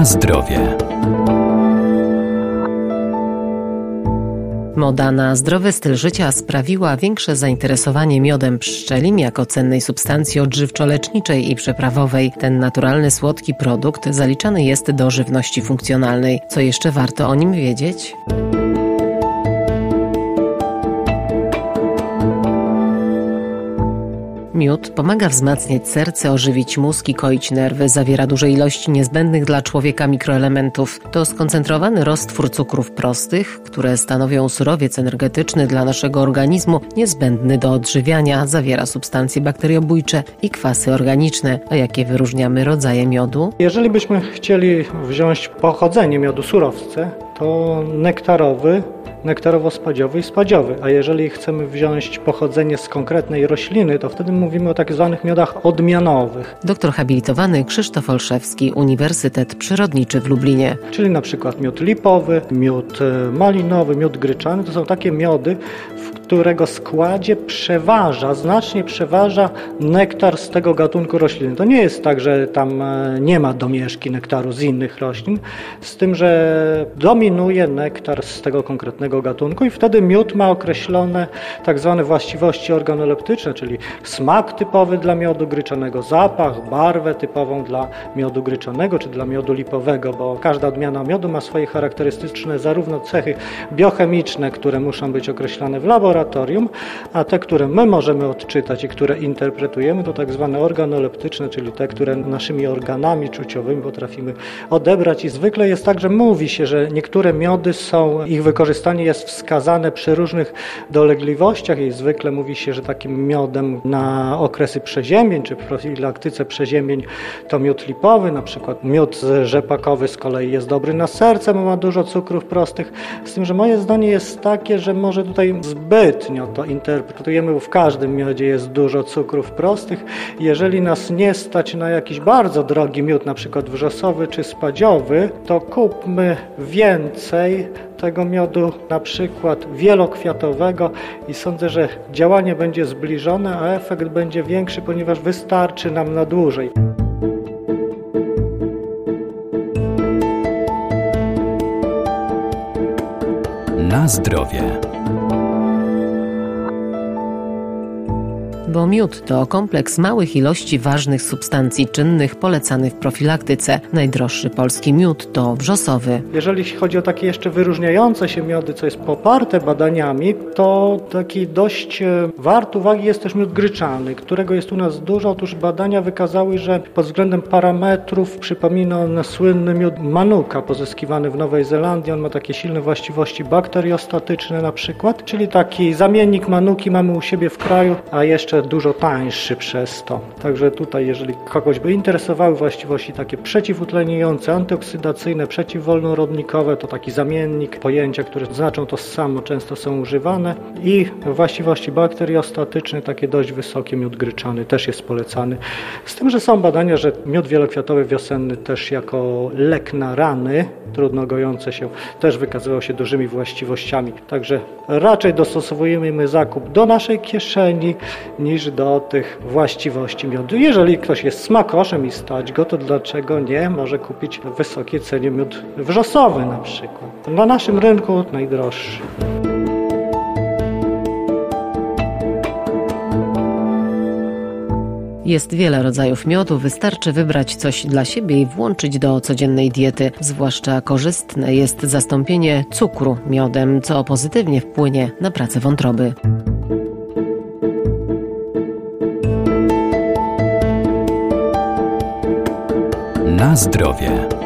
Na zdrowie. Moda na zdrowy styl życia sprawiła większe zainteresowanie miodem pszczelim jako cennej substancji odżywczo-leczniczej i przeprawowej. Ten naturalny, słodki produkt zaliczany jest do żywności funkcjonalnej. Co jeszcze warto o nim wiedzieć? Miód pomaga wzmacniać serce, ożywić mózg i koić nerwy, zawiera duże ilości niezbędnych dla człowieka mikroelementów. To skoncentrowany roztwór cukrów prostych, które stanowią surowiec energetyczny dla naszego organizmu, niezbędny do odżywiania, zawiera substancje bakteriobójcze i kwasy organiczne. A jakie wyróżniamy rodzaje miodu? Jeżeli byśmy chcieli wziąć pochodzenie miodu surowce, to nektarowy nektarowo-spadziowy i spadziowy. A jeżeli chcemy wziąć pochodzenie z konkretnej rośliny, to wtedy mówimy o tak zwanych miodach odmianowych. Doktor habilitowany Krzysztof Olszewski, Uniwersytet Przyrodniczy w Lublinie. Czyli na przykład miód lipowy, miód e, malinowy, miód gryczany. To są takie miody, którego składzie przeważa, znacznie przeważa nektar z tego gatunku rośliny. To nie jest tak, że tam e, nie ma domieszki nektaru z innych roślin, z tym, że dominuje nektar z tego konkretnego gatunku i wtedy miód ma określone tak zwane właściwości organoleptyczne, czyli smak typowy dla miodu gryczanego, zapach, barwę typową dla miodu gryczanego czy dla miodu lipowego, bo każda odmiana miodu ma swoje charakterystyczne zarówno cechy biochemiczne, które muszą być określone w laboratorium, laboratorium, a te, które my możemy odczytać i które interpretujemy, to tak zwane organoleptyczne, czyli te, które naszymi organami czuciowymi potrafimy odebrać. I zwykle jest tak, że mówi się, że niektóre miody są, ich wykorzystanie jest wskazane przy różnych dolegliwościach i zwykle mówi się, że takim miodem na okresy przeziębień czy profilaktyce przeziębień to miód lipowy, na przykład miód rzepakowy z kolei jest dobry na serce, bo ma dużo cukrów prostych. Z tym, że moje zdanie jest takie, że może tutaj zbyt zbytnio to interpretujemy, bo w każdym miodzie jest dużo cukrów prostych. Jeżeli nas nie stać na jakiś bardzo drogi miód, na przykład wrzosowy czy spadziowy, to kupmy więcej tego miodu, na przykład wielokwiatowego i sądzę, że działanie będzie zbliżone, a efekt będzie większy, ponieważ wystarczy nam na dłużej. Na zdrowie. Bo miód to kompleks małych ilości ważnych substancji czynnych polecany w profilaktyce. Najdroższy polski miód to wrzosowy. Jeżeli chodzi o takie jeszcze wyróżniające się miody, co jest poparte badaniami, to taki dość e, wart uwagi jest też miód gryczany, którego jest u nas dużo. Otóż badania wykazały, że pod względem parametrów przypomina on słynny miód manuka pozyskiwany w Nowej Zelandii. On ma takie silne właściwości bakteriostatyczne na przykład, czyli taki zamiennik manuki mamy u siebie w kraju, a jeszcze dużo tańszy przez to. Także tutaj, jeżeli kogoś by interesowały właściwości takie przeciwutleniające, antyoksydacyjne, przeciwwolnorodnikowe, to taki zamiennik, pojęcia, które znaczą to samo, często są używane i właściwości bakteriostatyczne, takie dość wysokie, miód gryczany też jest polecany. Z tym, że są badania, że miód wielokwiatowy wiosenny też jako lek na rany, trudno gojące się, też wykazywał się dużymi właściwościami. Także raczej dostosowujemy zakup do naszej kieszeni, niż do tych właściwości miodu. Jeżeli ktoś jest smakoszem i stać go, to dlaczego nie może kupić w wysokiej cenie miód wrzosowy na przykład. Na naszym rynku najdroższy. Jest wiele rodzajów miodu, wystarczy wybrać coś dla siebie i włączyć do codziennej diety. Zwłaszcza korzystne jest zastąpienie cukru miodem, co pozytywnie wpłynie na pracę wątroby. Na zdrowie.